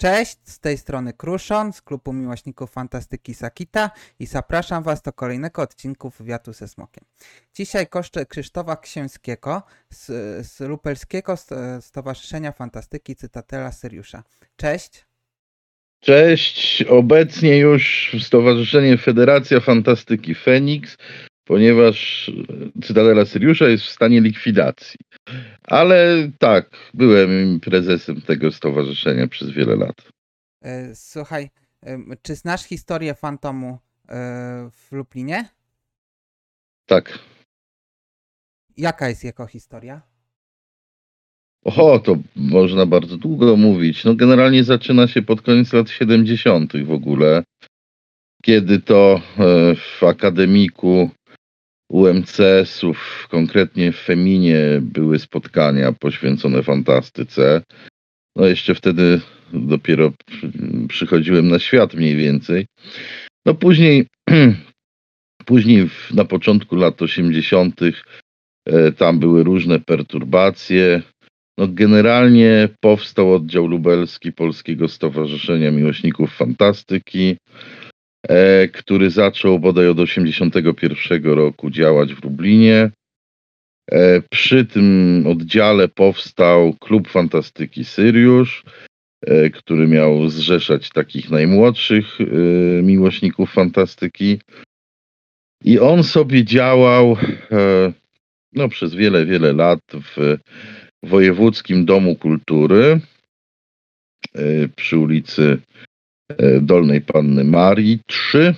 Cześć, z tej strony Kruszon z klubu miłośników fantastyki Sakita i zapraszam Was do kolejnego odcinku wywiadu ze Smokiem. Dzisiaj koszczę Krzysztofa Księskiego z, z Lupelskiego Stowarzyszenia Fantastyki Cytatela Syriusza. Cześć. Cześć, obecnie już Stowarzyszenie Federacja Fantastyki Feniks, ponieważ Cytadela Syriusza jest w stanie likwidacji. Ale tak, byłem prezesem tego stowarzyszenia przez wiele lat. E, słuchaj, czy znasz historię Fantomu e, w Lublinie? Tak. Jaka jest jego historia? O, to można bardzo długo mówić. No generalnie zaczyna się pod koniec lat 70. w ogóle, kiedy to e, w akademiku UMCS-ów, konkretnie w Feminie, były spotkania poświęcone fantastyce. No jeszcze wtedy dopiero przychodziłem na świat mniej więcej. No później, później na początku lat 80. E, tam były różne perturbacje. No generalnie powstał oddział lubelski Polskiego Stowarzyszenia Miłośników Fantastyki. E, który zaczął bodaj od 1981 roku działać w Lublinie. E, przy tym oddziale powstał Klub Fantastyki Syriusz, e, który miał zrzeszać takich najmłodszych miłośników fantastyki. I on sobie działał no, przez wiele, wiele lat w Wojewódzkim Domu Kultury przy ulicy Dolnej Panny Marii 3.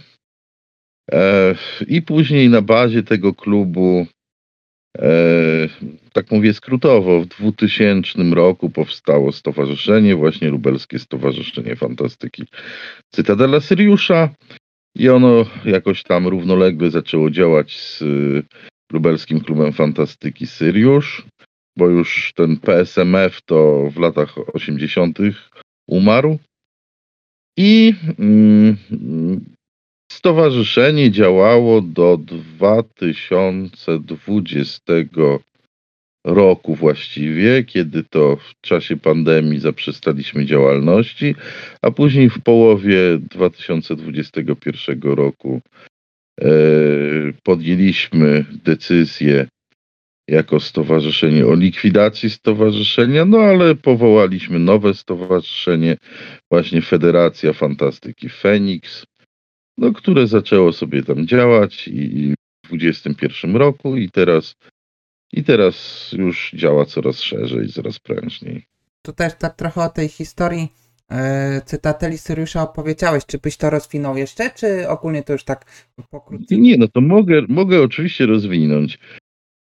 E, I później na bazie tego klubu, e, tak mówię skrótowo, w 2000 roku powstało stowarzyszenie, właśnie Lubelskie Stowarzyszenie Fantastyki Cytadela Syriusza. I ono jakoś tam równolegle zaczęło działać z Lubelskim Klubem Fantastyki Syriusz, bo już ten PSMF to w latach 80. umarł. I mm, stowarzyszenie działało do 2020 roku właściwie, kiedy to w czasie pandemii zaprzestaliśmy działalności, a później w połowie 2021 roku e, podjęliśmy decyzję jako stowarzyszenie o likwidacji stowarzyszenia, no ale powołaliśmy nowe stowarzyszenie, właśnie Federacja Fantastyki Feniks, no, które zaczęło sobie tam działać i, w 2021 roku i teraz, i teraz już działa coraz szerzej, coraz prężniej. Tu też tak trochę o tej historii e, cytateli Syriusza opowiedziałeś. Czy byś to rozwinął jeszcze, czy ogólnie to już tak pokrótce? Nie, no to mogę, mogę oczywiście rozwinąć.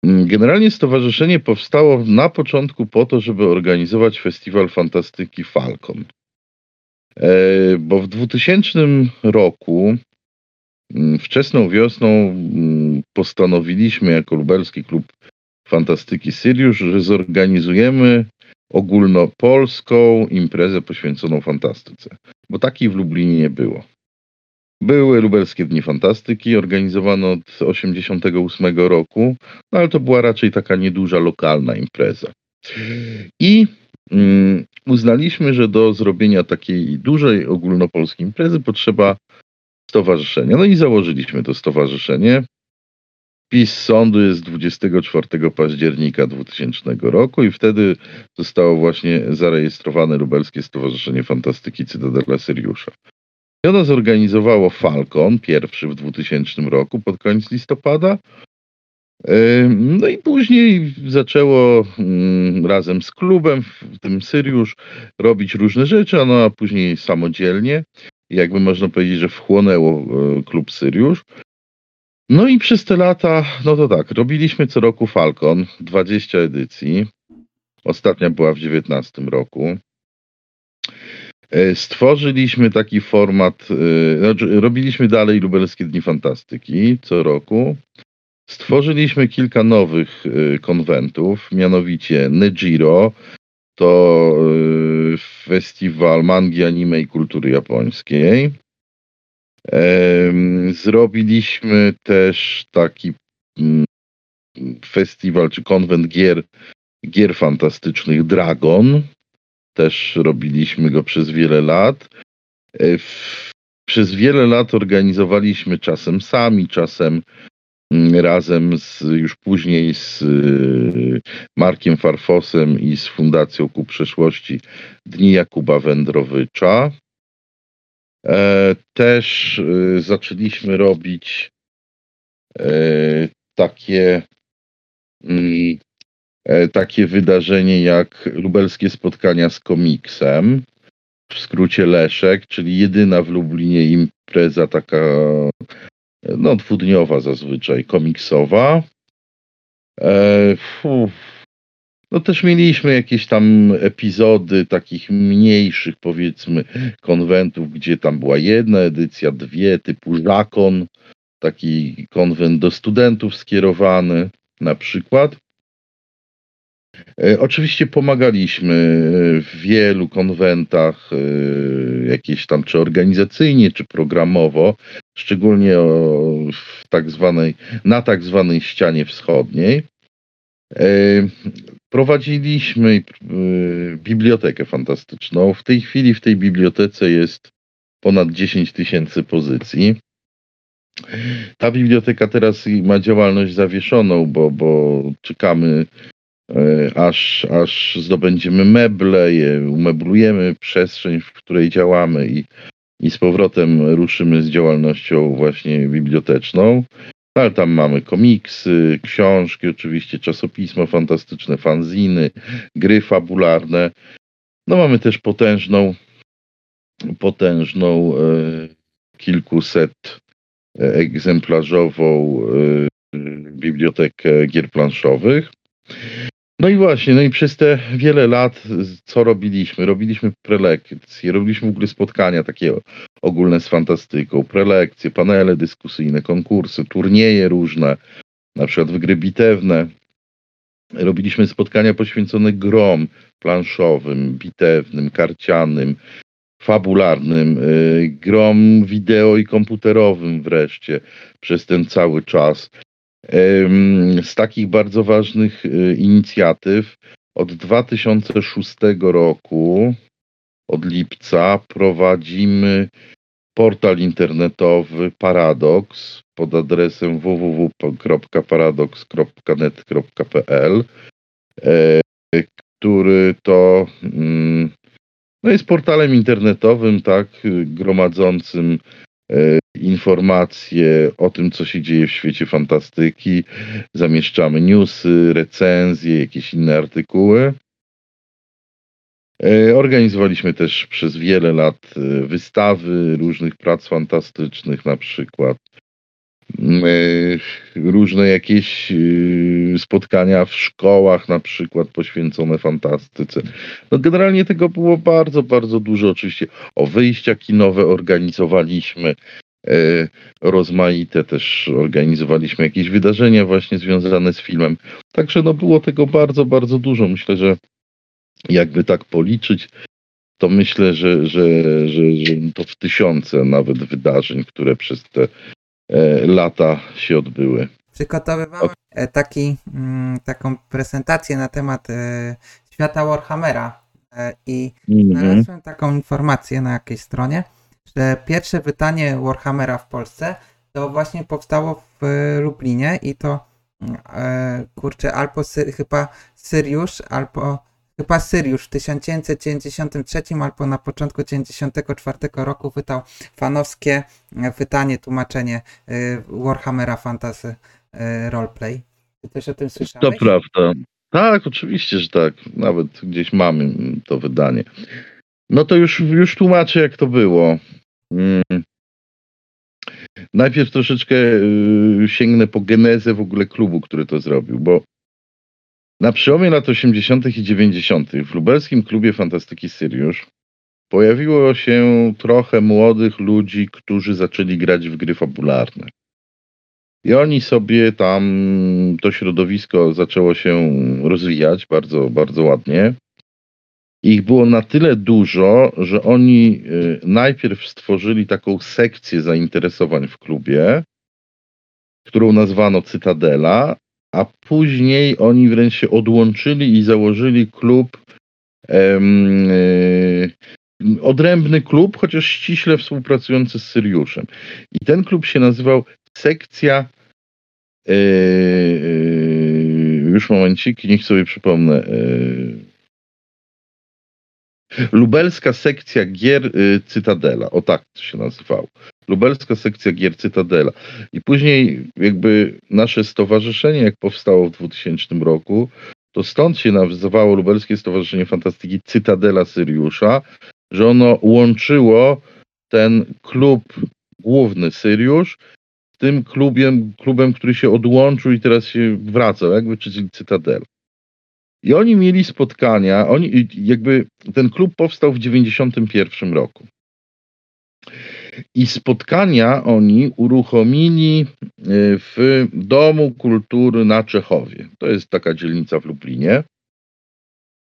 Mm, generalnie stowarzyszenie powstało na początku po to, żeby organizować festiwal fantastyki Falcon. E, bo w 2000 roku, mm, wczesną wiosną, mm, postanowiliśmy jako lubelski klub fantastyki Syriusz, że zorganizujemy ogólnopolską imprezę poświęconą fantastyce. Bo takiej w Lublinie nie było. Były lubelskie Dni Fantastyki, organizowane od 1988 roku, no ale to była raczej taka nieduża, lokalna impreza. I mm, uznaliśmy, że do zrobienia takiej dużej ogólnopolskiej imprezy potrzeba stowarzyszenia. No i założyliśmy to stowarzyszenie. PiS sądu jest 24 października 2000 roku i wtedy zostało właśnie zarejestrowane Lubelskie Stowarzyszenie Fantastyki Cytadela Syriusza. Ono zorganizowało Falcon, pierwszy w 2000 roku, pod koniec listopada. No i później zaczęło mm, razem z klubem, w tym Syriusz, robić różne rzeczy, no a później samodzielnie. Jakby można powiedzieć, że wchłonęło e, klub Syriusz. No i przez te lata, no to tak, robiliśmy co roku Falcon, 20 edycji. Ostatnia była w 19 roku. E, stworzyliśmy taki format, e, znaczy robiliśmy dalej Lubelskie Dni Fantastyki co roku. Stworzyliśmy kilka nowych e, konwentów, mianowicie Nejiro, to festiwal mangi, anime i kultury japońskiej. Zrobiliśmy też taki mm, festiwal czy konwent gier, gier fantastycznych Dragon, też robiliśmy go przez wiele lat. E, przez wiele lat organizowaliśmy czasem sami, czasem mm, razem z, już później z y, Markiem Farfosem i z Fundacją Ku Przeszłości Dni Jakuba Wędrowycza. E, też zaczęliśmy robić e, takie mm, e, takie wydarzenie jak lubelskie spotkania z komiksem, w skrócie Leszek, czyli jedyna w Lublinie impreza taka no dwudniowa zazwyczaj, komiksowa. E, no też mieliśmy jakieś tam epizody takich mniejszych powiedzmy konwentów, gdzie tam była jedna edycja, dwie, typu Żakon, taki konwent do studentów skierowany na przykład. E, oczywiście pomagaliśmy w wielu konwentach, e, jakieś tam czy organizacyjnie, czy programowo, szczególnie w tak zwanej, na tak zwanej ścianie wschodniej. E, prowadziliśmy bibliotekę fantastyczną. W tej chwili w tej bibliotece jest ponad 10 tysięcy pozycji. Ta biblioteka teraz ma działalność zawieszoną, bo, bo czekamy E, aż, aż zdobędziemy meble, je umeblujemy przestrzeń, w której działamy i, i z powrotem ruszymy z działalnością właśnie biblioteczną. Ale tam mamy komiksy, książki, oczywiście czasopisma fantastyczne, fanziny, gry fabularne. No mamy też potężną, potężną e, kilkuset e, egzemplarzową e, bibliotekę gier planszowych. No i właśnie, no i przez te wiele lat co robiliśmy? Robiliśmy prelekcje, robiliśmy w ogóle spotkania takie ogólne z fantastyką, prelekcje, panele dyskusyjne, konkursy, turnieje różne, na przykład w gry bitewne. Robiliśmy spotkania poświęcone grom planszowym, bitewnym, karcianym, fabularnym, y, grom wideo i komputerowym wreszcie przez ten cały czas. Z takich bardzo ważnych y, inicjatyw od 2006 roku, od lipca, prowadzimy portal internetowy Paradox pod adresem www.paradox.net.pl, e, który to mm, no jest portalem internetowym, tak, gromadzącym informacje o tym, co się dzieje w świecie fantastyki. Zamieszczamy newsy, recenzje, jakieś inne artykuły. E, organizowaliśmy też przez wiele lat e, wystawy różnych prac fantastycznych, na przykład różne jakieś spotkania w szkołach, na przykład poświęcone fantastyce. No generalnie tego było bardzo, bardzo dużo. Oczywiście o wyjścia kinowe organizowaliśmy. E, rozmaite też organizowaliśmy jakieś wydarzenia właśnie związane z filmem. Także no było tego bardzo, bardzo dużo. Myślę, że jakby tak policzyć, to myślę, że, że, że, że to w tysiące nawet wydarzeń, które przez te e, lata się odbyły. Przygotowywałem e, taki, mm, taką prezentację na temat świata Warhammera i mm -hmm. znalazłem taką informację na jakiejś stronie, że pierwsze wydanie Warhammera w Polsce to właśnie powstało w Lublinie i to e, kurczę, albo Sy chyba Syriusz, albo chyba Syriusz w 1993 albo na początku 1994 roku wydał fanowskie wydanie, tłumaczenie e, Warhammera Fantasy e, Roleplay. Ty też o tym słyszałeś? To prawda. Tak, oczywiście, że tak. Nawet gdzieś mamy to wydanie. No to już, już tłumaczę, jak to było. Hmm. Najpierw troszeczkę y, sięgnę po genezę w ogóle klubu, który to zrobił, bo na przełomie lat 80. i 90. w lubelskim klubie fantastyki Syriusz pojawiło się trochę młodych ludzi, którzy zaczęli grać w gry fabularne. I oni sobie tam, to środowisko zaczęło się rozwijać bardzo, bardzo ładnie. Ich było na tyle dużo, że oni y, najpierw stworzyli taką sekcję zainteresowań w klubie, którą nazwano Cytadela, a później oni wręcz się odłączyli i założyli klub em, e, odrębny klub, chociaż ściśle współpracujący z Syriuszem. I ten klub się nazywał Sekcja e, e, już momenciki, niech sobie przypomnę. e, Lubelska sekcja gier y, Cytadela. O tak to się nazywało. Lubelska sekcja gier Cytadela. I później jakby nasze stowarzyszenie, jak powstało w 2000 roku, to stąd się nazywało Lubelskie Stowarzyszenie Fantastyki Cytadela Syriusza, że ono łączyło ten klub główny Syriusz z tym klubem, klubem, który się odłączył i teraz się wracał, jakby, czyli Cytadela. I oni mieli spotkania, oni jakby ten klub powstał w 91 roku. I spotkania oni uruchomili e, w Domu Kultury na Czechowie. To jest taka dzielnica w Lublinie.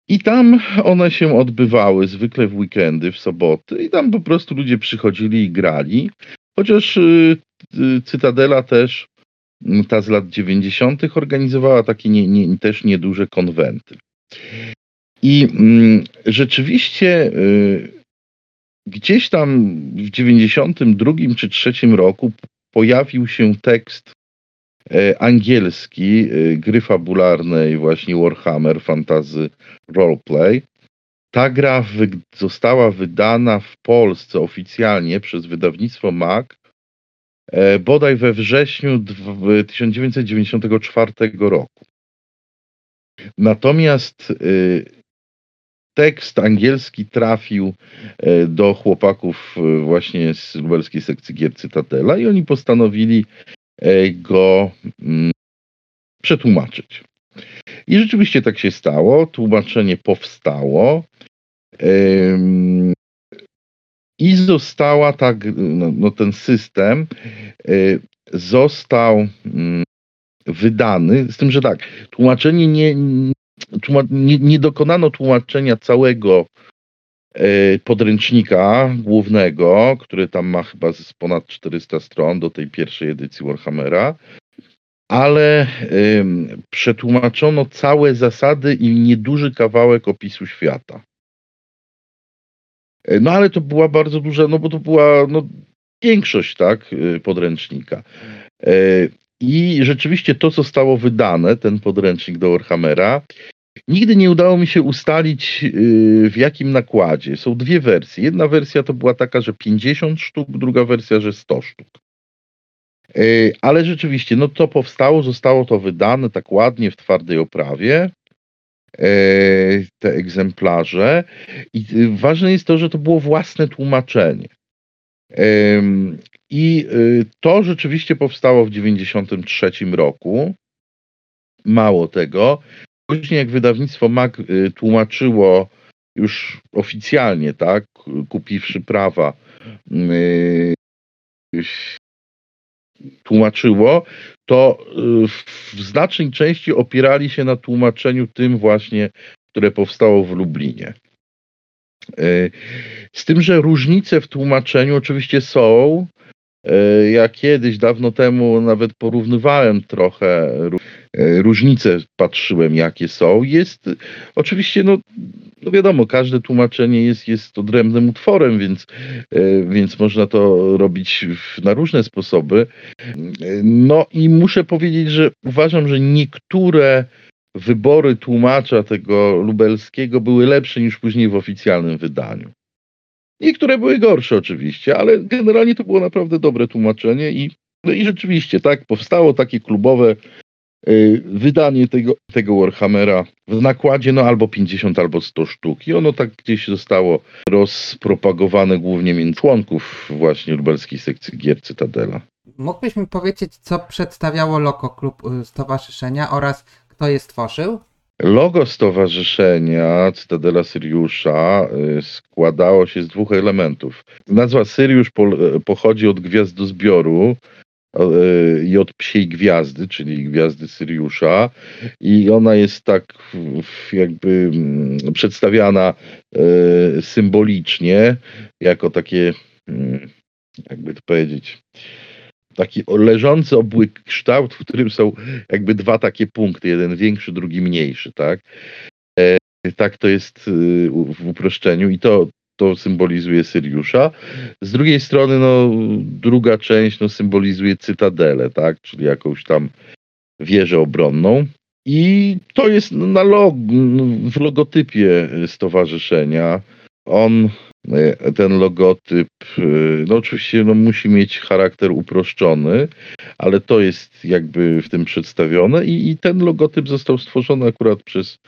I tam one się odbywały zwykle w weekendy, w soboty, i tam po prostu ludzie przychodzili i grali. Chociaż y, y, Cytadela też ta z lat 90. organizowała takie nie, nie, też nieduże konwenty. I mm, rzeczywiście y, gdzieś tam w 92 czy 3 roku pojawił się tekst y, angielski y, gry fabularnej właśnie Warhammer Fantasy Roleplay. Ta gra wy została wydana w Polsce oficjalnie przez wydawnictwo MAC bodaj we wrześniu 1994 roku. Natomiast y, tekst angielski trafił e, do chłopaków e, właśnie z lubelskiej sekcji gier Cytadela i oni postanowili go mm, przetłumaczyć. I rzeczywiście tak się stało. Tłumaczenie powstało. I została tak, no, no ten system y, został mm, wydany, z tym, że tak, tłumaczenie nie, nie, nie dokonano tłumaczenia całego y, podręcznika głównego, który tam ma chyba z ponad 400 stron do tej pierwszej edycji Warhammera, ale przetłumaczono całe zasady i nieduży kawałek opisu świata. E, no ale to była bardzo duża, no bo to była no, większość tak, e, podręcznika. E, I rzeczywiście to, co zostało wydane, ten podręcznik do Warhammera, nigdy nie udało mi się ustalić w jakim nakładzie. Są dwie wersje. Jedna wersja to była taka, że 50 sztuk, druga wersja, że 100 sztuk. Ale rzeczywiście, no to powstało, zostało to wydane tak ładnie w twardej oprawie. E, te egzemplarze. I ważne jest to, że to było własne tłumaczenie. I y, to rzeczywiście powstało w 1993 roku. Mało tego, później jak wydawnictwo MAG y, tłumaczyło już oficjalnie, tak, kupiwszy prawa, tłumaczyło, to y, w znacznej części opierali się na tłumaczeniu tym właśnie, które powstało w Lublinie. Y, z tym, że różnice w tłumaczeniu oczywiście są. Y, ja kiedyś, dawno temu, nawet porównywałem trochę różnice, patrzyłem jakie są. Jest oczywiście, no, no wiadomo, każde tłumaczenie jest, jest odrębnym utworem, więc, e, więc można to robić na różne sposoby. No i muszę powiedzieć, że uważam, że niektóre wybory tłumacza tego lubelskiego były lepsze niż później w oficjalnym wydaniu. Niektóre były gorsze oczywiście, ale generalnie to było naprawdę dobre tłumaczenie i, no i rzeczywiście tak, powstało takie klubowe wydanie tego, tego Warhammera w nakładzie no albo 50, albo 100 sztuk i ono tak gdzieś zostało rozpropagowane głównie między członków właśnie lubelskiej sekcji gier Cytadela. Mógłbyś mi powiedzieć, co przedstawiało logo klub y, stowarzyszenia oraz kto je stworzył? Logo stowarzyszenia Cytadela Syriusza y, składało się z dwóch elementów. Nazwa Syriusz pochodzi od gwiazdozbioru, i od psiej gwiazdy, czyli gwiazdy Syriusza i ona jest tak jakby mm, przedstawiana e, symbolicznie jako takie mm, jakby to powiedzieć taki leżący obłyk kształt, w którym są jakby dwa takie punkty, jeden większy, drugi mniejszy, tak? E, Tak to jest y, w uproszczeniu i to, to symbolizuje Syriusza. Z drugiej strony, no, druga część no, symbolizuje cytadelę, tak? czyli jakąś tam wieżę obronną. I to jest na log, w logotypie stowarzyszenia. On, e, ten logotyp, e, no oczywiście no, musi mieć charakter uproszczony, ale to jest jakby w tym przedstawione i, i ten logotyp został stworzony akurat przez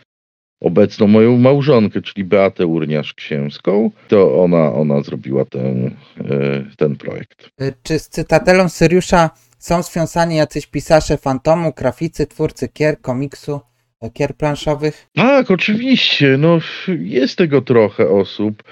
obecną moją małżonkę, czyli Beatę Urniarz-Księską. To ona, ona zrobiła ten, e, ten projekt. Y, Czy z cytatelą Syriusza są związani jacyś pisarze fantomu, graficy, twórcy gier, komiksu, gier planszowych? Tak, oczywiście. No, jest tego trochę osób.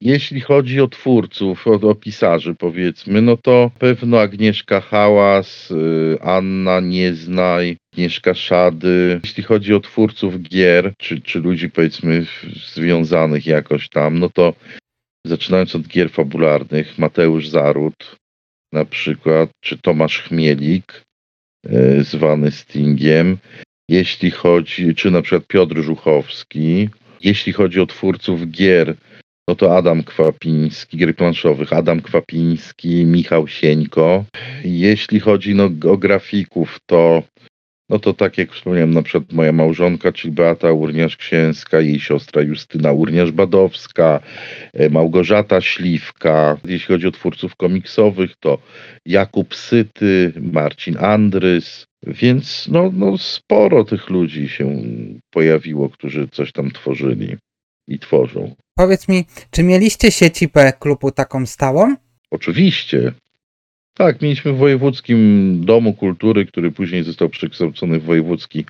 Jeśli chodzi o twórców, o, o pisarzy powiedzmy, no to pewno Agnieszka Hałas, y, Anna Nieznaj, Agnieszka Szady. Jeśli chodzi o twórców gier, czy, czy ludzi powiedzmy związanych jakoś tam, no to zaczynając od gier fabularnych, Mateusz Zaród na przykład, czy Tomasz Chmielik, y, zwany Stingiem. Jeśli chodzi, czy na przykład Piotr Żuchowski, jeśli chodzi o twórców gier, no to Adam Kwapiński, gier planszowych, Adam Kwapiński, Michał Sieńko. Jeśli chodzi no, o grafików, to no to tak jak wspomniałem, na przykład moja małżonka, czyli Beata Urniarz-Księska, jej siostra Justyna Urniarz-Badowska, e, Małgorzata Śliwka. Jeśli chodzi o twórców komiksowych, to Jakub Syty, Marcin Andrys, więc no, no sporo tych ludzi się pojawiło, którzy coś tam tworzyli i tworzą. Powiedz mi, czy mieliście siedzibę klubu taką stałą? Oczywiście. Tak, mieliśmy w Wojewódzkim Domu Kultury, który później został przekształcony w Wojewódzki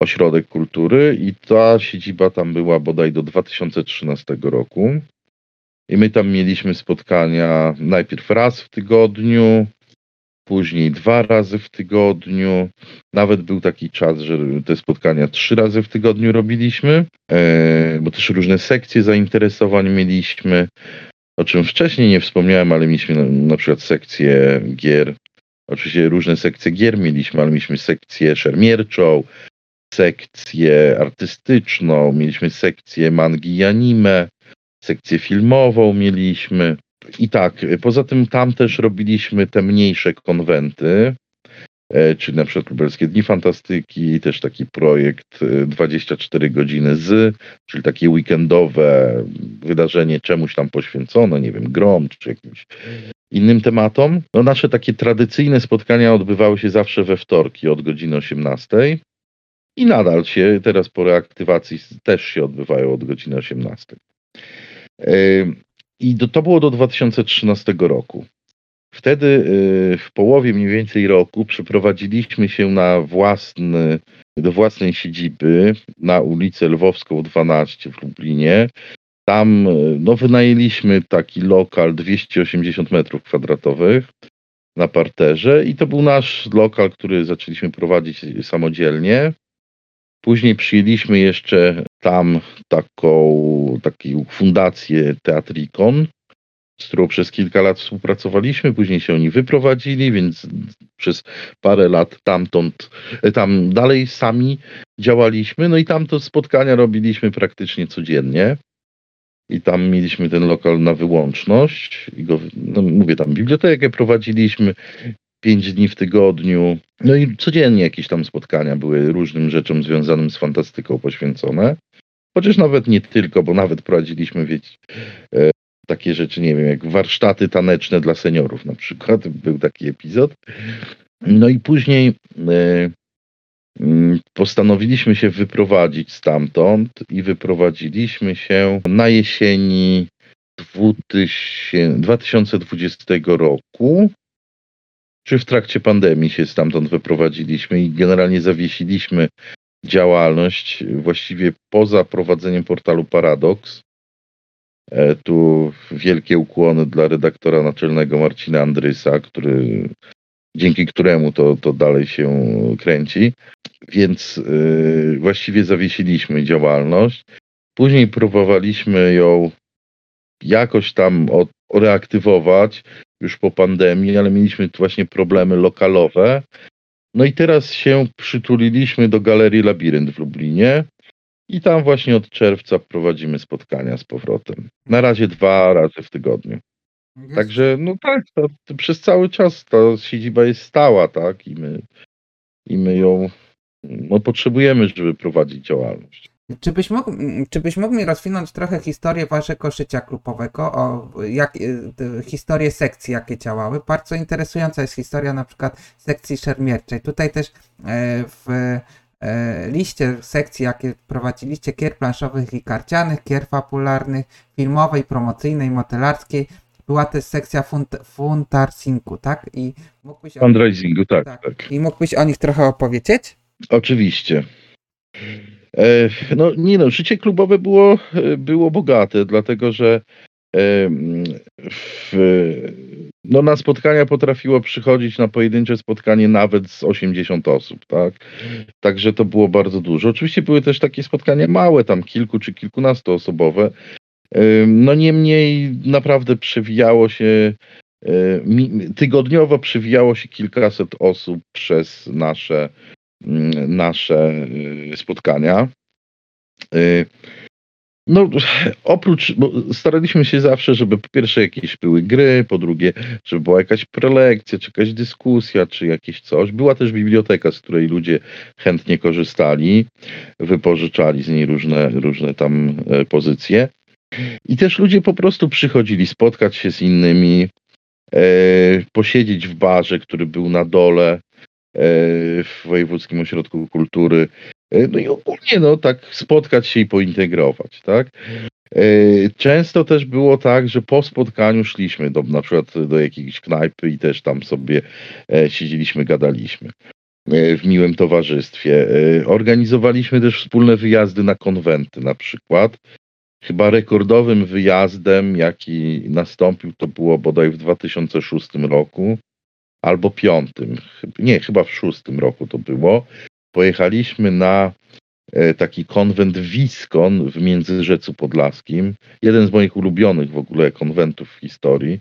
Ośrodek Kultury i ta siedziba tam była bodaj do 2013 roku. I my tam mieliśmy spotkania najpierw raz w tygodniu, później dwa razy w tygodniu. Nawet był taki czas, że te spotkania trzy razy w tygodniu robiliśmy, e, bo też różne sekcje zainteresowań mieliśmy. O czym wcześniej nie wspomniałem, ale mieliśmy na, na przykład sekcję gier. Oczywiście różne sekcje gier mieliśmy, ale mieliśmy sekcję szermierczą, sekcję artystyczną, mieliśmy sekcję mangi i anime, sekcję filmową mieliśmy. I tak, poza tym tam też robiliśmy te mniejsze konwenty, e, czyli na przykład Lubelskie Dni Fantastyki, też taki projekt e, 24 godziny z, czyli takie weekendowe wydarzenie czemuś tam poświęcone, nie wiem, grom czy jakimś innym tematom. No nasze takie tradycyjne spotkania odbywały się zawsze we wtorki od godziny 18 i nadal się, teraz po reaktywacji też się odbywają od godziny 18. Ym, I do, to było do 2013 roku. Wtedy y, w połowie mniej więcej roku przeprowadziliśmy się na własny, do własnej siedziby na ulicę Lwowską 12 w Lublinie. Tam y, no, wynajęliśmy taki lokal 280 metrów kwadratowych na parterze i to był nasz lokal, który zaczęliśmy prowadzić samodzielnie. Później przyjęliśmy jeszcze tam taką, taką fundację Teatrikon, z którą przez kilka lat współpracowaliśmy. Później się oni wyprowadzili, więc przez parę lat tamtąd, tam dalej sami działaliśmy. No i tam to spotkania robiliśmy praktycznie codziennie. I tam mieliśmy ten lokal na wyłączność. I go, no mówię, tam bibliotekę prowadziliśmy pięć dni w tygodniu. No i codziennie jakieś tam spotkania były różnym rzeczom związanym z fantastyką poświęcone. Chociaż nawet nie tylko, bo nawet prowadziliśmy, wiecie, e, takie rzeczy, nie wiem, jak warsztaty taneczne dla seniorów na przykład. Był taki epizod. No i później e, mm, postanowiliśmy się wyprowadzić stamtąd i wyprowadziliśmy się na jesieni 2000, 2020 roku czy w trakcie pandemii się stamtąd wyprowadziliśmy i generalnie zawiesiliśmy działalność właściwie poza prowadzeniem portalu Paradox. E, Tu wielkie ukłony dla redaktora naczelnego Marcina Andrysa, który, dzięki któremu to, to dalej się kręci. Więc yy, właściwie zawiesiliśmy działalność. Później próbowaliśmy ją jakoś tam od, reaktywować już po pandemii, ale mieliśmy właśnie problemy lokalowe. No i teraz się przytuliliśmy do Galerii Labirynt w Lublinie I tam właśnie od czerwca prowadzimy spotkania z powrotem. Na razie dwa razy w tygodniu. Jest- Także no tak, to, to przez cały czas ta siedziba jest stała, tak? I my, i my ją no, potrzebujemy, żeby prowadzić działalność. Czy byś, mógł, czy byś mógł mi rozwinąć trochę historię waszego życia klubowego, o jak, y, historię sekcji, jakie działały? Bardzo interesująca jest historia na przykład sekcji szermierczej. Tutaj też e, w liście sekcji, jakie prowadziliście, kier planszowych i karcianych, kier fabularnych, filmowej, promocyjnej, motelarskiej, była też sekcja funt, funtarsinku, tak? I mógłbyś, o, Fundraisingu, tak, Tak. tak. I mógłbyś o nich trochę opowiedzieć? Oczywiście. E, no nie no, życie klubowe było, e, było bogate, dlatego że e, w, no na spotkania potrafiło przychodzić na pojedyncze spotkanie nawet z 80 osób, tak? Także to było bardzo dużo. Oczywiście były też takie spotkania małe, tam kilku czy kilkunastoosobowe. E, No niemniej naprawdę przewijało się e, tygodniowo przewijało się kilkaset osób przez nasze mm, nasze y, spotkania. No, oprócz, bo staraliśmy się zawsze, żeby po pierwsze jakieś były gry, po drugie, żeby była jakaś prelekcja, czy jakaś dyskusja, czy jakieś coś. Była też biblioteka, z której ludzie chętnie korzystali, wypożyczali z niej różne, różne tam e, pozycje. I też ludzie po prostu przychodzili spotkać się z innymi, e, posiedzieć w barze, który był na dole, e, w Wojewódzkim Ośrodku Kultury. E, No i ogólnie no tak spotkać się i pointegrować, tak? E, Często też było tak, że po spotkaniu szliśmy do, na przykład do jakiejś knajpy i też tam sobie e, siedzieliśmy, gadaliśmy w miłym towarzystwie. Organizowaliśmy też wspólne wyjazdy na konwenty na przykład. Chyba rekordowym wyjazdem, jaki nastąpił, to było bodaj w 2006 roku albo piątym, nie, chyba w szóstym roku to było. Pojechaliśmy na e, taki konwent Wiskon w Międzyrzecu Podlaskim. Jeden z moich ulubionych w ogóle konwentów w historii.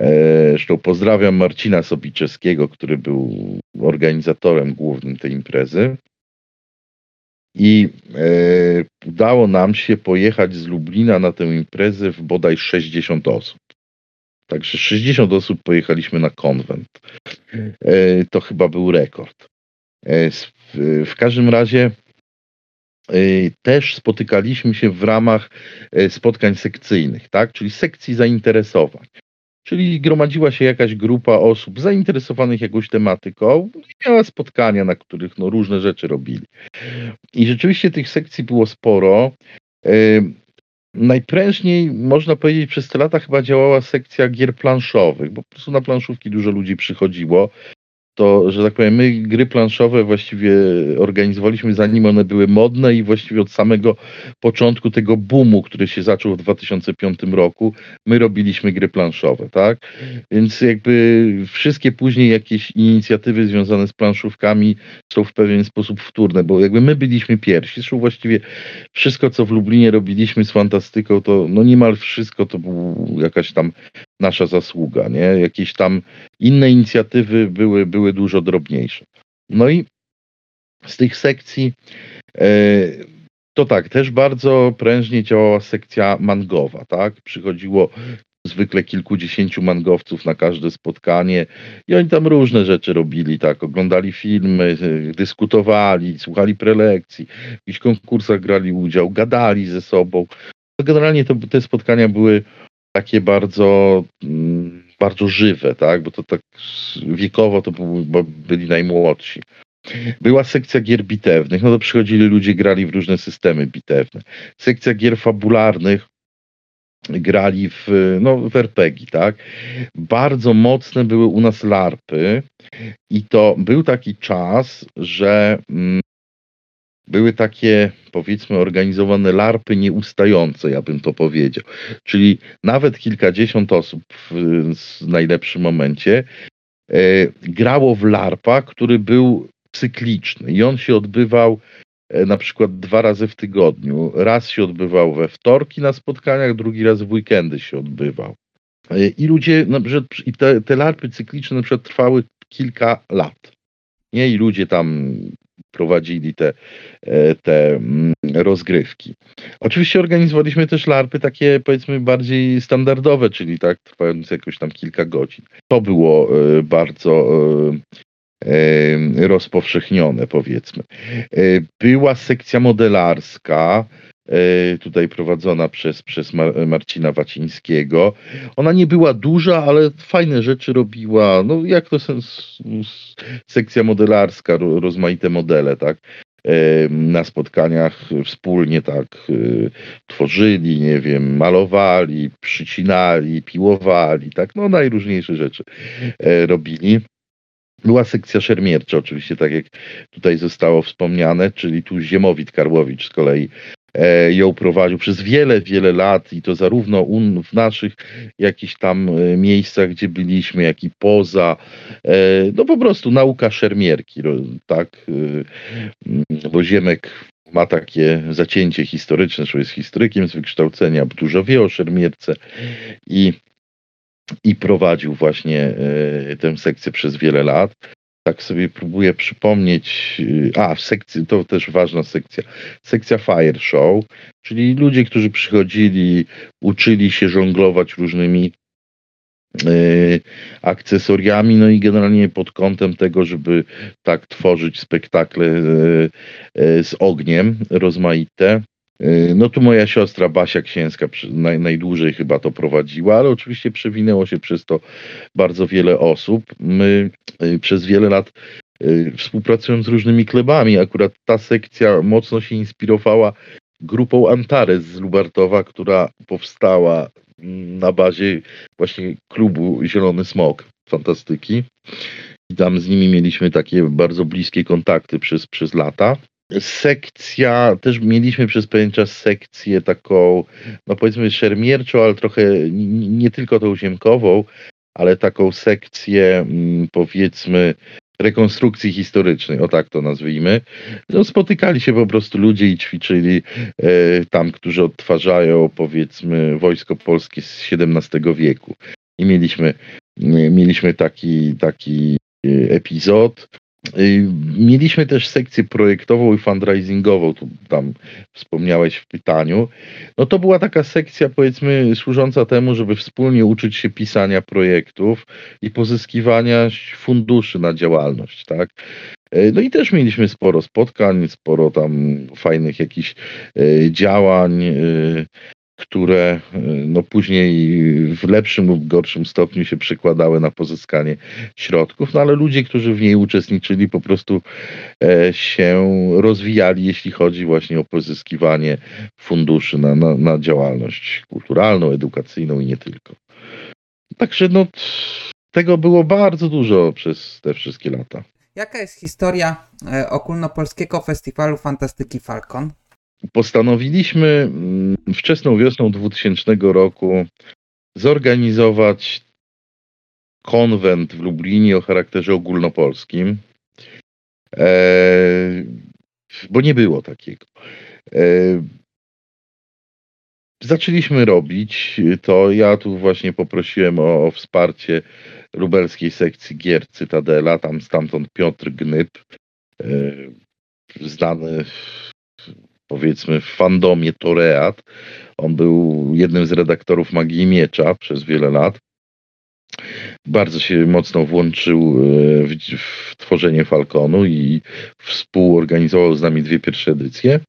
E, Zresztą pozdrawiam Marcina Sobiczewskiego, który był organizatorem głównym tej imprezy. I e, udało nam się pojechać z Lublina na tę imprezę w bodaj 60 osób. Także 60 osób pojechaliśmy na konwent. To chyba był rekord. S- w, w każdym razie e, też spotykaliśmy się w ramach e, spotkań sekcyjnych, tak? czyli sekcji zainteresowań. Czyli gromadziła się jakaś grupa osób zainteresowanych jakąś tematyką no i miała spotkania, na których no, różne rzeczy robili. I rzeczywiście tych sekcji było sporo. Najprężniej, można powiedzieć, przez te lata chyba działała sekcja gier planszowych, bo po prostu na planszówki dużo ludzi przychodziło. To, że tak powiem, my gry planszowe właściwie organizowaliśmy zanim one były modne i właściwie od samego początku tego boomu, który się zaczął w 2005 roku, my robiliśmy gry planszowe, tak? Więc jakby wszystkie później jakieś inicjatywy związane z planszówkami są w pewien sposób wtórne, bo jakby my byliśmy pierwsi. Zresztą właściwie wszystko, co w Lublinie robiliśmy z fantastyką, to no niemal wszystko to była jakaś tam nasza zasługa, nie? Jakieś tam inne inicjatywy były, były dużo drobniejsze. No i z tych sekcji e, to tak, też bardzo prężnie działała sekcja mangowa, tak? Przychodziło zwykle kilkudziesięciu mangowców na każde spotkanie i oni tam różne rzeczy robili, tak? Oglądali filmy, e, dyskutowali, słuchali prelekcji, w jakichś konkursach brali udział, gadali ze sobą. Generalnie to, te spotkania były takie bardzo, mm, bardzo żywe, tak? Bo to tak wiekowo to byli najmłodsi. Była sekcja gier bitewnych, no to przychodzili ludzie, grali w różne systemy bitewne. Sekcja gier fabularnych grali w, no, w RPG, tak? Bardzo mocne były u nas larpy i to był taki czas, że mm, były takie, powiedzmy, organizowane larpy nieustające, ja bym to powiedział. Czyli nawet kilkadziesiąt osób w, najlepszym momencie e, grało w larpa, który był cykliczny i on się odbywał e, na przykład dwa razy w tygodniu. Raz się odbywał we wtorki na spotkaniach, drugi raz w weekendy się odbywał. E, I ludzie, na przykład, i te, te larpy cykliczne na przykład trwały kilka lat. Nie? I ludzie tam prowadzili te, e, te mm, rozgrywki. Oczywiście organizowaliśmy też larpy takie powiedzmy bardziej standardowe, czyli tak trwające jakoś tam kilka godzin. To było e, bardzo rozpowszechnione, powiedzmy. Była sekcja modelarska, E, tutaj prowadzona przez, przez Marcina Wacińskiego. Ona nie była duża, ale fajne rzeczy robiła, no jak to sekcja modelarska, rozmaite modele, tak? E, na spotkaniach wspólnie tak e, tworzyli, nie wiem, malowali, przycinali, piłowali, tak, no najróżniejsze rzeczy robili. Była sekcja szermiercza, oczywiście, tak jak tutaj zostało wspomniane, czyli tu Ziemowit Karłowicz z kolei E, ją prowadził przez wiele, wiele lat i to zarówno w naszych jakichś tam e, miejscach, gdzie byliśmy, jak i poza. E, no po prostu nauka szermierki, tak? Bo Ziemek ma takie zacięcie historyczne, że jest historykiem z wykształcenia, dużo wie o szermierce i, i prowadził właśnie tę sekcję przez wiele lat tak sobie próbuję przypomnieć, y, a w sekcji, to też ważna sekcja, sekcja Fire Show, czyli ludzie, którzy przychodzili, uczyli się żonglować różnymi y, akcesoriami, no i generalnie pod kątem tego, żeby tak tworzyć spektakle y, z ogniem rozmaite. Y, no tu moja siostra Basia Księska naj, najdłużej chyba to prowadziła, ale oczywiście przewinęło się przez to bardzo wiele osób. My y, przez wiele lat y, współpracując z różnymi klubami, akurat ta sekcja mocno się inspirowała grupą Antares z Lubartowa, która powstała na bazie właśnie klubu Zielony Smok Fantastyki. I tam z nimi mieliśmy takie bardzo bliskie kontakty przez, przez lata sekcja, też mieliśmy przez pewien czas sekcję taką, no powiedzmy szermierczą, ale trochę nie tylko tą ziemkową, ale taką sekcję mm, powiedzmy rekonstrukcji historycznej, o tak to nazwijmy. No, spotykali się po prostu ludzie i ćwiczyli e, tam, którzy odtwarzają powiedzmy wojsko polskie z XVII wieku. I mieliśmy, mieliśmy taki, taki e, epizod, mieliśmy też sekcję projektową i fundraisingową, tu tam wspomniałeś w pytaniu. No to była taka sekcja, powiedzmy, służąca temu, żeby wspólnie uczyć się pisania projektów i pozyskiwania funduszy na działalność, tak? Y, no i też mieliśmy sporo spotkań, sporo tam fajnych jakichś y, działań które e, no później w lepszym lub gorszym stopniu się przekładały na pozyskanie środków, no ale ludzie, którzy w niej uczestniczyli, po prostu e, się rozwijali, jeśli chodzi właśnie o pozyskiwanie funduszy na, na, na działalność kulturalną, edukacyjną i nie tylko. Także no, tego było bardzo dużo przez te wszystkie lata. Jaka jest historia e, ogólnopolskiego festiwalu fantastyki Falcon? Postanowiliśmy mm, wczesną wiosną 2000 roku zorganizować konwent w Lublinie o charakterze ogólnopolskim, e, bo nie było takiego. E, zaczęliśmy robić to. Ja tu właśnie poprosiłem o, o wsparcie lubelskiej sekcji gier Cytadela, tam stamtąd Piotr Gnyb, e, znany powiedzmy w fandomie Toreat. On był jednym z redaktorów Magii Miecza przez wiele lat. Bardzo się mocno włączył e, w, w tworzenie Falconu i współorganizował z nami dwie pierwsze edycje.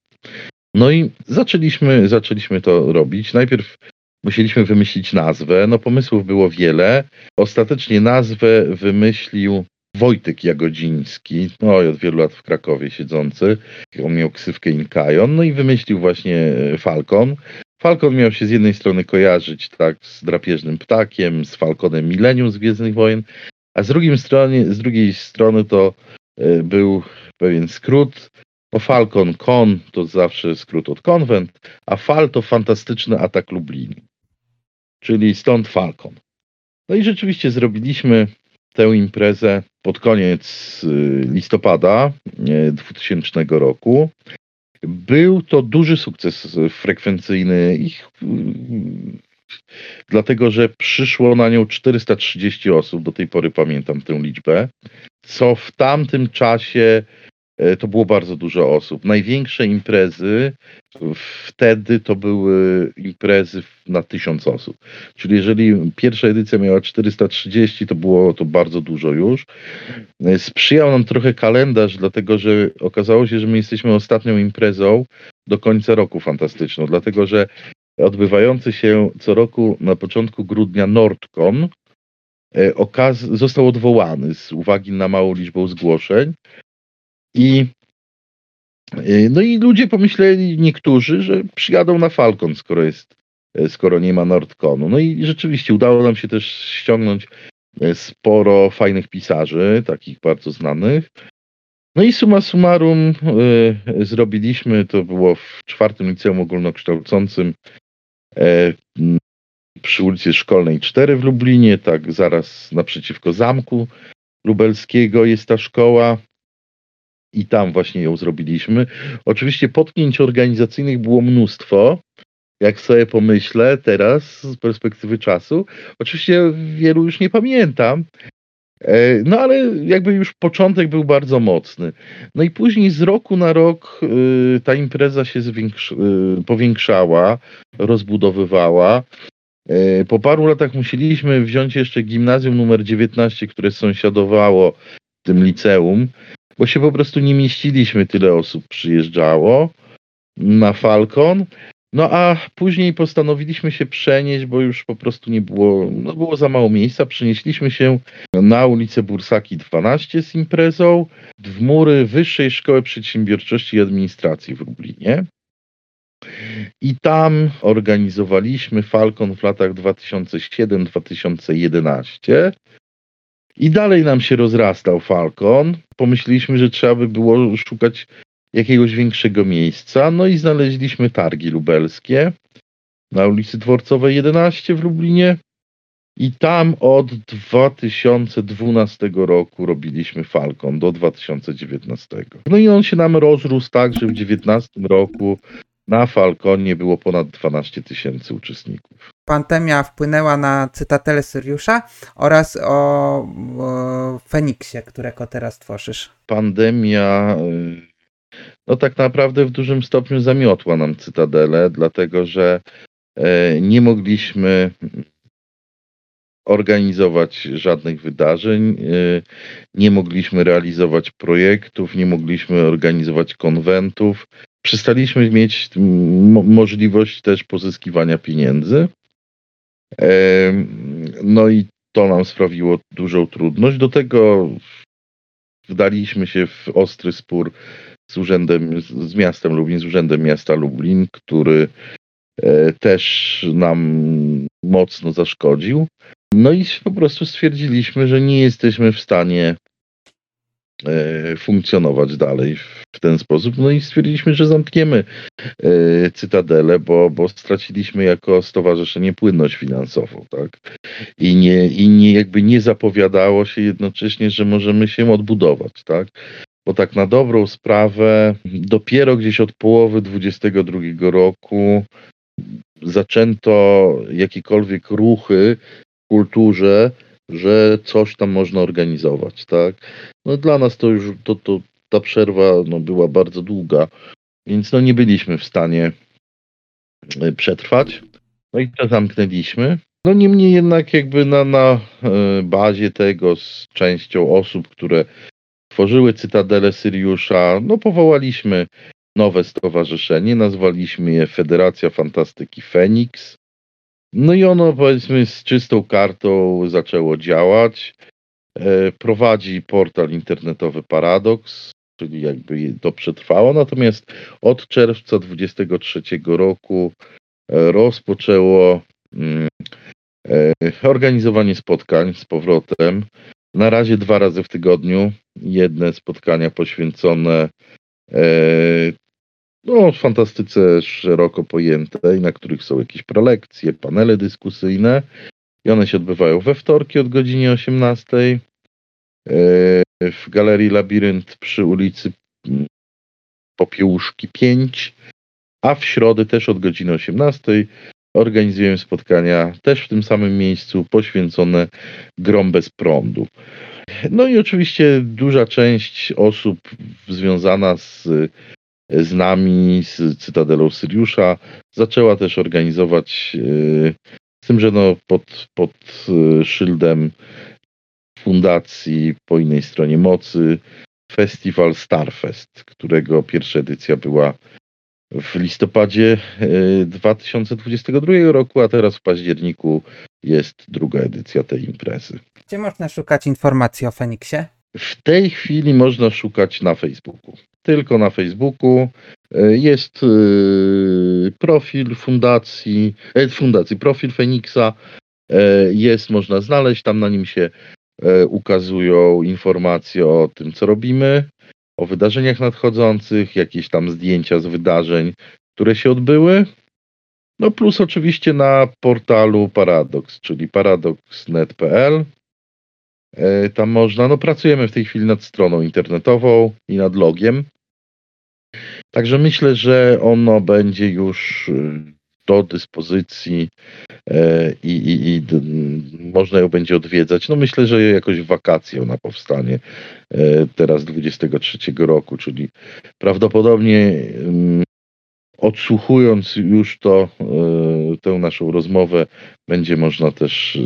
No i zaczęliśmy, zaczęliśmy to robić. Najpierw musieliśmy wymyślić nazwę. No pomysłów było wiele. Ostatecznie nazwę wymyślił Wojtek Jagodziński, no od wielu lat w Krakowie siedzący, on miał ksywkę Inkajon, no i wymyślił właśnie e, Falcon. Falcon miał się z jednej strony kojarzyć tak z drapieżnym ptakiem, z Falconem Milenium z Gwiezdnych Wojen, a z, drugiej strony, z drugiej strony to e, był pewien skrót, bo Falcon Con to zawsze skrót od konwent, a Fal to fantastyczny atak Lublin. Czyli stąd Falcon. No i rzeczywiście zrobiliśmy tę imprezę pod koniec y, listopada 2000 roku. Był to duży sukces frekwencyjny ich, y, dlatego że przyszło na nią 430 osób, do tej pory pamiętam tę liczbę, co w tamtym czasie to było bardzo dużo osób. Największe imprezy wtedy to były imprezy na tysiąc osób. Czyli jeżeli pierwsza edycja miała 430, to było to bardzo dużo już. E, sprzyjał nam trochę kalendarz, dlatego że okazało się, że my jesteśmy ostatnią imprezą do końca roku fantastyczną, dlatego że odbywający się co roku na początku grudnia Nordcon e, został odwołany z uwagi na małą liczbę zgłoszeń. I e, no i ludzie pomyśleli, niektórzy, że przyjadą na Falcon, skoro jest, e, skoro nie ma Nordconu. No i rzeczywiście udało nam się też ściągnąć sporo fajnych pisarzy, takich bardzo znanych. No i summa summarum y, zrobiliśmy, to było w czwartym liceum ogólnokształcącym E, przy ulicy Szkolnej 4 w Lublinie, tak zaraz naprzeciwko Zamku Lubelskiego jest ta szkoła i tam właśnie ją zrobiliśmy. Oczywiście potknięć organizacyjnych było mnóstwo, jak sobie pomyślę teraz z perspektywy czasu. Oczywiście wielu już nie pamiętam, E, no ale jakby już początek był bardzo mocny. No i później z roku na rok y, ta impreza się y, powiększała, rozbudowywała. E, po paru latach musieliśmy wziąć jeszcze gimnazjum numer 19, które sąsiadowało tym liceum, bo się po prostu nie mieściliśmy, tyle osób przyjeżdżało na Falcon. No a później postanowiliśmy się przenieść, bo już po prostu nie było, no było za mało miejsca. Przenieśliśmy się na ulicę Bursaki 12 z imprezą w mury Wyższej Szkoły Przedsiębiorczości i Administracji w Lublinie. I tam organizowaliśmy Falcon w latach 2007-2011. I dalej nam się rozrastał Falcon. Pomyśleliśmy, że trzeba by było szukać jakiegoś większego miejsca. No i znaleźliśmy targi lubelskie na ulicy Dworcowej 11 w Lublinie. I tam od 2012 roku robiliśmy Falcon do 2019. No i on się nam rozrósł tak, że w 2019 roku na Falconie było ponad 12 tysięcy uczestników. Pandemia wpłynęła na Cytatelę Syriusza oraz o, o Feniksie, którego teraz tworzysz. Pandemia y, no tak naprawdę w dużym stopniu zamiotła nam Cytadelę, dlatego że e, nie mogliśmy organizować żadnych wydarzeń, e, nie mogliśmy realizować projektów, nie mogliśmy organizować konwentów. Przestaliśmy mieć możliwość też pozyskiwania pieniędzy. No i to nam sprawiło dużą trudność. Do tego wdaliśmy się w ostry spór z urzędem, z miastem Lublin, z urzędem miasta Lublin, który e, też nam mocno zaszkodził. No i po prostu stwierdziliśmy, że nie jesteśmy w stanie funkcjonować dalej w ten sposób. No i stwierdziliśmy, że zamkniemy e, Cytadelę, bo, bo straciliśmy jako stowarzyszenie płynność finansową, tak? I nie, I nie jakby nie zapowiadało się jednocześnie, że możemy się odbudować, tak? bo tak na dobrą sprawę dopiero gdzieś od połowy 22 roku zaczęto jakiekolwiek ruchy w kulturze, że coś tam można organizować, tak? No dla nas to już to, to, ta przerwa no, była bardzo długa, więc no nie byliśmy w stanie e, przetrwać. No i to zamknęliśmy. No niemniej jednak jakby na, na e, bazie tego z częścią osób, które tworzyły Cytadelę Syriusza, no powołaliśmy nowe stowarzyszenie, nazwaliśmy je Federacja Fantastyki Feniks. No i ono powiedzmy z czystą kartą zaczęło działać. E, prowadzi portal internetowy Paradox, czyli jakby to przetrwało. Natomiast od czerwca 2023 roku e, rozpoczęło mm, e, organizowanie spotkań z powrotem. Na razie dwa razy w tygodniu. Jedne spotkania poświęcone e, no, fantastyce szeroko pojętej, na których są jakieś prelekcje, panele dyskusyjne. I one się odbywają we wtorki od godziny 18 e, w Galerii Labirynt przy ulicy Popiełuszki 5, a w środę też od godziny 18 organizujemy spotkania też w tym samym miejscu poświęcone grom bez prądu. No i oczywiście duża część osób związana z, z nami, z Cytadelą Syriusza, zaczęła też organizować, yy, z tym, że no pod, pod yy, szyldem fundacji po innej stronie mocy, festiwal Starfest, którego pierwsza edycja była w listopadzie 2022 e, roku, a teraz w październiku jest druga edycja tej imprezy. Gdzie można szukać informacji o Feniksie? W tej chwili można szukać na Facebooku. Tylko na Facebooku e, jest e, profil fundacji, fundacji profil Feniksa. Jest, można znaleźć, tam na nim się ukazują informacje o tym, co robimy o wydarzeniach nadchodzących, jakieś tam zdjęcia z wydarzeń, które się odbyły. No plus oczywiście na portalu Paradox, czyli paradox.net.pl. E, tam można, no pracujemy w tej chwili nad stroną internetową i nad logiem. Także myślę, że ono będzie już y, do dyspozycji e, i, i, i można ją będzie odwiedzać. No myślę, że jakoś wakacje ona powstanie e, teraz 23 roku, czyli prawdopodobnie odsłuchując już to, e, tę naszą rozmowę, będzie można też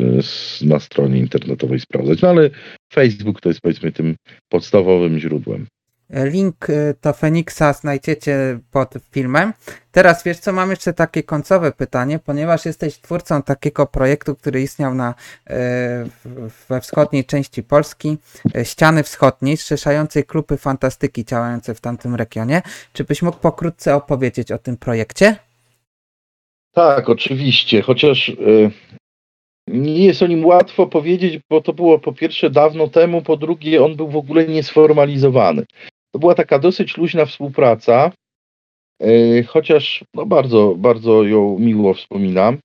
na stronie internetowej sprawdzać. No ale Facebook to jest powiedzmy tym podstawowym źródłem. Link y, do Feniksa znajdziecie pod filmem. Teraz wiesz co, mam jeszcze takie końcowe pytanie, ponieważ jesteś twórcą takiego projektu, który istniał na, y, we wschodniej części Polski, y, Ściany Wschodniej, zrzeszającej kluby fantastyki działające w tamtym regionie. Czy byś mógł pokrótce opowiedzieć o tym projekcie? Tak, oczywiście, chociaż nie jest o nim łatwo powiedzieć, bo to było po pierwsze dawno temu, po drugie on był w ogóle niesformalizowany. To była taka dosyć luźna współpraca, e, chociaż no bardzo, bardzo ją miło wspominam.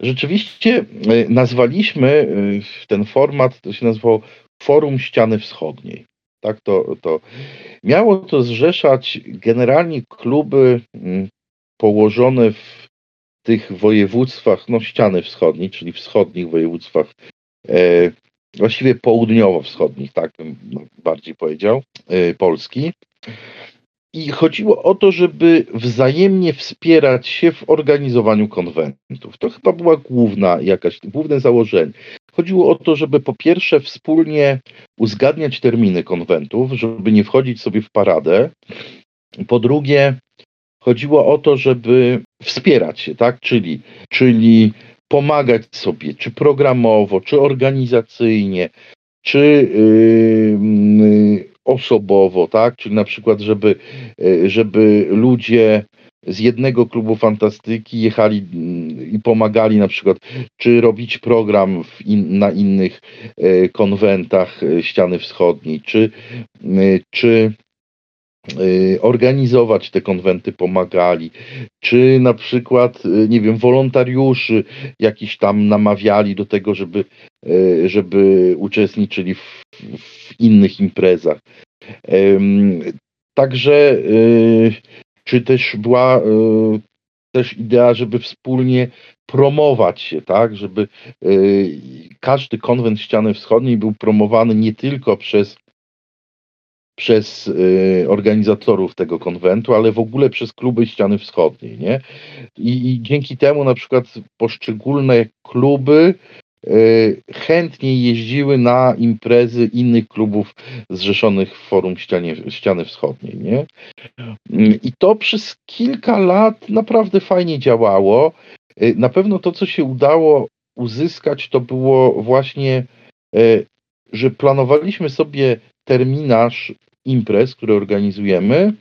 Rzeczywiście e, nazwaliśmy e, ten format, to się nazywało Forum Ściany Wschodniej. Tak to, to miało to zrzeszać generalnie kluby mm, położone w tych województwach, no ściany wschodniej, czyli wschodnich województwach właściwie południowo-wschodnich, tak bym bardziej powiedział, y, Polski. I chodziło o to, żeby wzajemnie wspierać się w organizowaniu konwentów. To chyba była główna jakaś, główne założenie. Chodziło o to, żeby po pierwsze wspólnie uzgadniać terminy konwentów, żeby nie wchodzić sobie w paradę. Po drugie, chodziło o to, żeby wspierać się, tak? Czyli, czyli pomagać sobie, czy programowo, czy organizacyjnie, czy yy, osobowo, tak? Czyli na przykład, żeby, yy, żeby ludzie z jednego klubu fantastyki jechali yy, i pomagali na przykład, czy robić program in, na innych yy, konwentach yy, ściany wschodniej, czy, czy organizować te konwenty pomagali, czy na przykład, y, nie wiem, wolontariuszy jakiś tam namawiali do tego, żeby, y, żeby uczestniczyli w, w innych imprezach. Także, czy też była też idea, żeby wspólnie promować się, tak, żeby każdy konwent ściany wschodniej był promowany nie tylko przez przez y, organizatorów tego konwentu, ale w ogóle przez kluby ściany wschodniej, nie? I, I, dzięki temu na przykład poszczególne kluby y, chętniej jeździły na imprezy innych klubów zrzeszonych w forum ścianie, ściany wschodniej, nie? I to przez kilka lat naprawdę fajnie działało. Y, na pewno to, co się udało uzyskać, to było właśnie, y, że planowaliśmy sobie terminarz imprez, które organizujemy.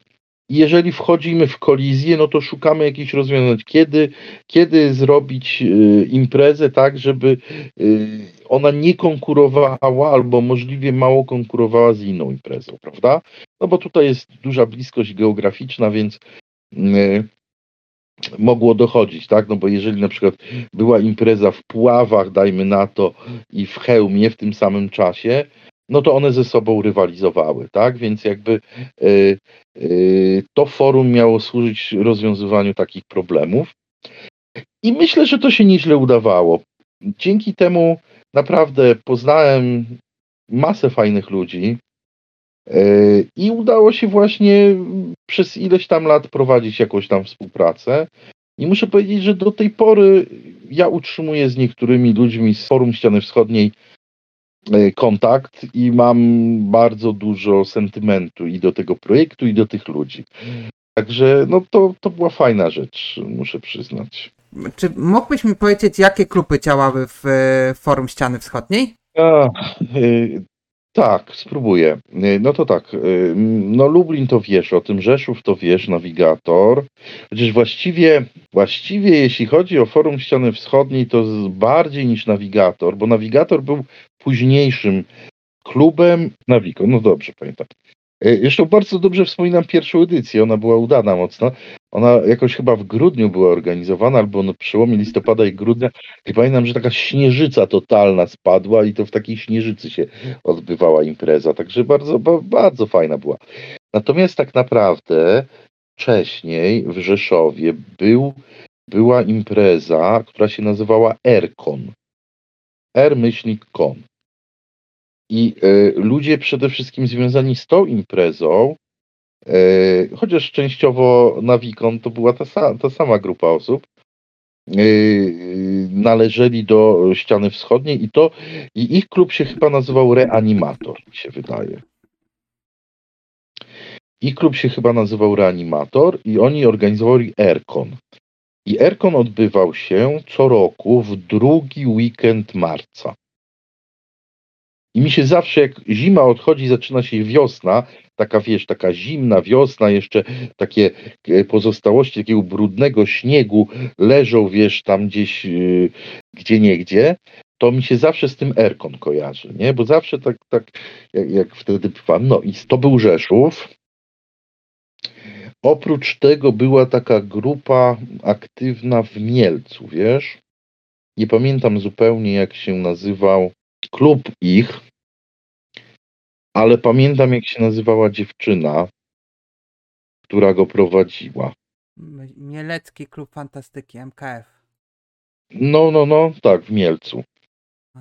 Jeżeli wchodzimy w kolizję, no to szukamy jakichś rozwiązań. Kiedy, kiedy zrobić y, imprezę tak, żeby y, ona nie konkurowała albo możliwie mało konkurowała z inną imprezą, prawda? No bo tutaj jest duża bliskość geograficzna, więc y, mogło dochodzić, tak? No bo jeżeli na przykład była impreza w Puławach, dajmy na to, i w Chełmie w tym samym czasie, no to one ze sobą rywalizowały, tak? Więc jakby y, y, to forum miało służyć rozwiązywaniu takich problemów. I myślę, że to się nieźle udawało. Dzięki temu naprawdę poznałem masę fajnych ludzi e, i udało się właśnie przez ileś tam lat prowadzić jakąś tam współpracę. I muszę powiedzieć, że do tej pory ja utrzymuję z niektórymi ludźmi z Forum Ściany Wschodniej kontakt i mam bardzo dużo sentymentu i do tego projektu, i do tych ludzi. Także no to, to była fajna rzecz, muszę przyznać. Czy mógłbyś mi powiedzieć, jakie kluby działały w e, Forum Ściany Wschodniej? A, y, tak, spróbuję. Y, no to tak, y, no Lublin to wiesz, o tym Rzeszów to wiesz, Nawigator. Chociaż właściwie, właściwie jeśli chodzi o Forum Ściany Wschodniej, to bardziej niż Nawigator, bo Nawigator był późniejszym klubem Navigo. No dobrze, pamiętam. Jeszcze bardzo dobrze wspominam pierwszą edycję, ona była udana mocno. Ona jakoś chyba w grudniu była organizowana, albo na przełomie listopada i grudnia. I pamiętam, że taka śnieżyca totalna spadła i to w takiej śnieżycy się odbywała impreza. Także bardzo, ba, bardzo fajna była. Natomiast tak naprawdę wcześniej w Rzeszowie był, była impreza, która się nazywała Erkon. R-kon. I e, ludzie przede wszystkim związani z tą imprezą, e, chociaż częściowo Nawikon to była ta, ta sama grupa osób, e, należeli do ściany wschodniej i to i ich klub się chyba nazywał Reanimator, mi się wydaje. Ich klub się chyba nazywał Reanimator i oni organizowali Erkon. I Erkon odbywał się co roku w drugi weekend marca. I mi się zawsze, jak zima odchodzi, zaczyna się wiosna, taka wiesz, taka zimna wiosna, jeszcze takie e, pozostałości takiego brudnego śniegu leżą, wiesz, tam gdzieś, yy, gdzie niegdzie, to mi się zawsze z tym Erkon kojarzy, nie? Bo zawsze tak, tak jak, jak wtedy bywam. No i to był Rzeszów. Oprócz tego była taka grupa aktywna w Mielcu, wiesz? Nie pamiętam zupełnie, jak się nazywał klub ich, ale pamiętam, jak się nazywała dziewczyna, która go prowadziła. Mielecki Klub Fantastyki, MKF. No, no, no, tak, w Mielcu.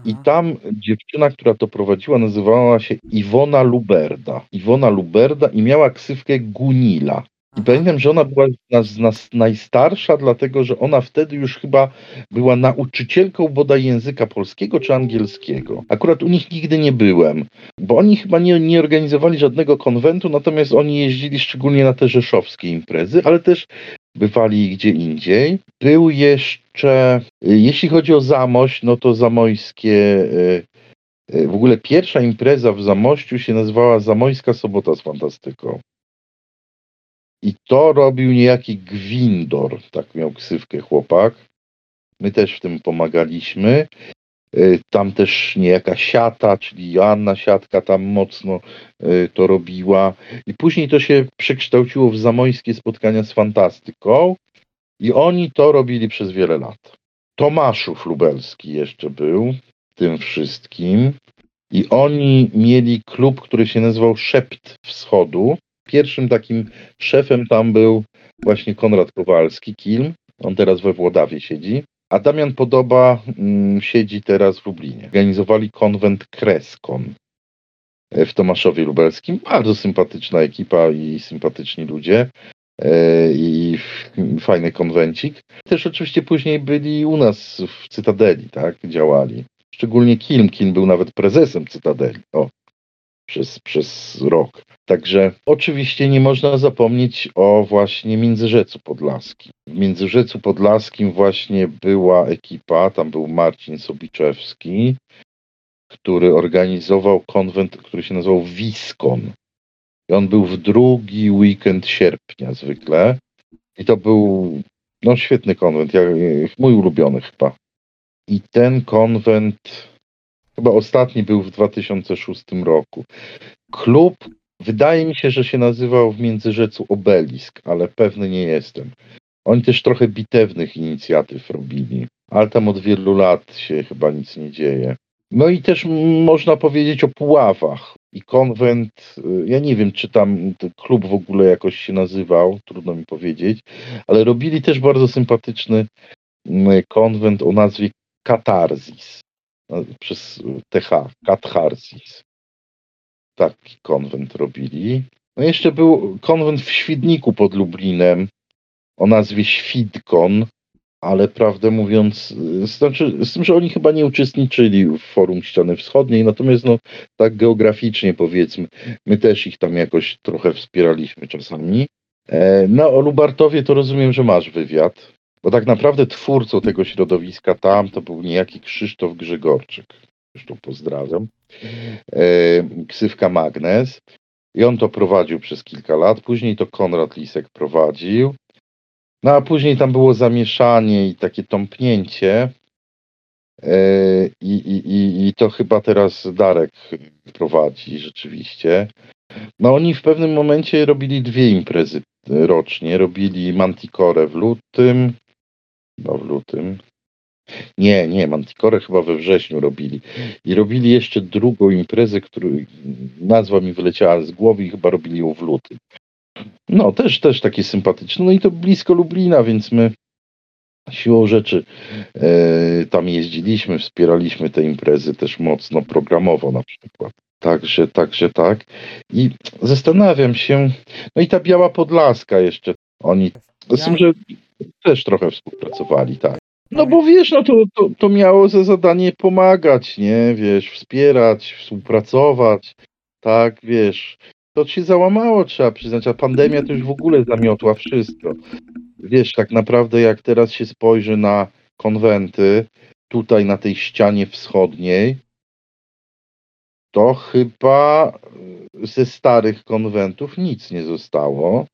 I Aha. tam dziewczyna, która to prowadziła, nazywała się Iwona Luberda. Iwona Luberda i miała ksywkę Gunila. I pamiętam, że ona była z nas najstarsza, dlatego że ona wtedy już chyba była nauczycielką bodaj języka polskiego czy angielskiego. Akurat u nich nigdy nie byłem, bo oni chyba nie, nie organizowali żadnego konwentu, natomiast oni jeździli szczególnie na te rzeszowskie imprezy, ale też bywali gdzie indziej. Był jeszcze, y, jeśli chodzi o Zamość, no to zamojskie, y, y, w ogóle pierwsza impreza w Zamościu się nazywała Zamojska Sobota z Fantastyką. I to robił niejaki Gwindor, tak miał ksywkę chłopak. My też w tym pomagaliśmy. Y, Tam też niejaka Siata, czyli Joanna Siatka tam mocno y, to robiła. I później to się przekształciło w zamojskie spotkania z fantastyką. I oni to robili przez wiele lat. Tomaszów Lubelski jeszcze był tym wszystkim. I oni mieli klub, który się nazywał Szept Wschodu. Pierwszym takim szefem tam był właśnie Konrad Kowalski, Kilm. On teraz we Włodawie siedzi. A Damian Podoba mm, siedzi teraz w Lublinie. Organizowali konwent Kreskon w Tomaszowie Lubelskim. Bardzo sympatyczna ekipa i sympatyczni ludzie. E, I fajny konwencik. Też oczywiście później byli u nas w Cytadeli, tak? Działali. Szczególnie Kilm. Kilm był nawet prezesem Cytadeli. O, przez, przez rok. Także oczywiście nie można zapomnieć o właśnie Międzyrzecu Podlaskim. W Międzyrzecu Podlaskim właśnie była ekipa, tam był Marcin Sobiczewski, który organizował konwent, który się nazywał Wiskon. I on był w drugi weekend sierpnia zwykle. I to był no, świetny konwent, ja, mój ulubiony chyba. I ten konwent chyba ostatni był w 2006 roku. Klub, wydaje mi się, że się nazywał w Międzyrzecu Obelisk, ale pewny nie jestem. Oni też trochę bitewnych inicjatyw robili, ale tam od wielu lat się chyba nic nie dzieje. No i też można powiedzieć o Puławach. I konwent, y, ja nie wiem, czy tam klub w ogóle jakoś się nazywał, trudno mi powiedzieć, ale robili też bardzo sympatyczny konwent o nazwie Katarzis. No, Przez TH, Katharsis. taki konwent robili. No jeszcze był konwent w Świdniku pod Lublinem o nazwie Świdkon, ale prawdę mówiąc, znaczy, z tym, że oni chyba nie uczestniczyli w forum ściany wschodniej, natomiast no tak geograficznie powiedzmy, my też ich tam jakoś trochę wspieraliśmy czasami. E, No o Lubartowie to rozumiem, że masz wywiad, bo tak naprawdę twórcą tego środowiska tam to był niejaki Krzysztof Grzegorczyk. Zresztą pozdrawiam. E, Ksywka Magnes. I on to prowadził przez kilka lat. Później to Konrad Lisek prowadził. No a później tam było zamieszanie i takie tąpnięcie. E, I, i, i, I to chyba teraz Darek prowadzi rzeczywiście. No oni w pewnym momencie robili dwie imprezy rocznie. Robili Manticore w lutym. Chyba w lutym. Nie, nie, Manticore chyba we wrześniu robili. I robili jeszcze drugą imprezę, której nazwa mi wyleciała z głowy i chyba robili ją w lutym. No, też, też takie sympatyczne. No i to blisko Lublina, więc my siłą rzeczy e, tam jeździliśmy, wspieraliśmy te imprezy też mocno programowo na przykład. Także, także tak. I zastanawiam się, no i ta Biała Podlaska jeszcze, oni, z tym, że też trochę współpracowali, tak. No bo wiesz, no to, to, to miało za zadanie pomagać, nie, wiesz, wspierać, współpracować, tak, wiesz, to się załamało, trzeba przyznać, a pandemia to już w ogóle zamiotła wszystko. Wiesz, tak naprawdę jak teraz się spojrzy na konwenty, tutaj na tej ścianie wschodniej, to chyba ze starych konwentów nic nie zostało.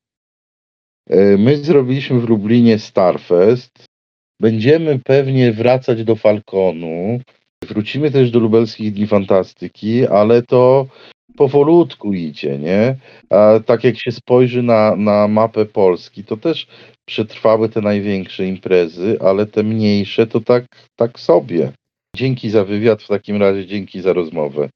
E, My zrobiliśmy w Lublinie Starfest. Będziemy pewnie wracać do Falconu. Wrócimy też do lubelskich dni fantastyki, ale to powolutku idzie, nie? A tak jak się spojrzy na, na mapę Polski, to też przetrwały te największe imprezy, ale te mniejsze to tak, tak sobie. Dzięki za wywiad, w takim razie dzięki za rozmowę.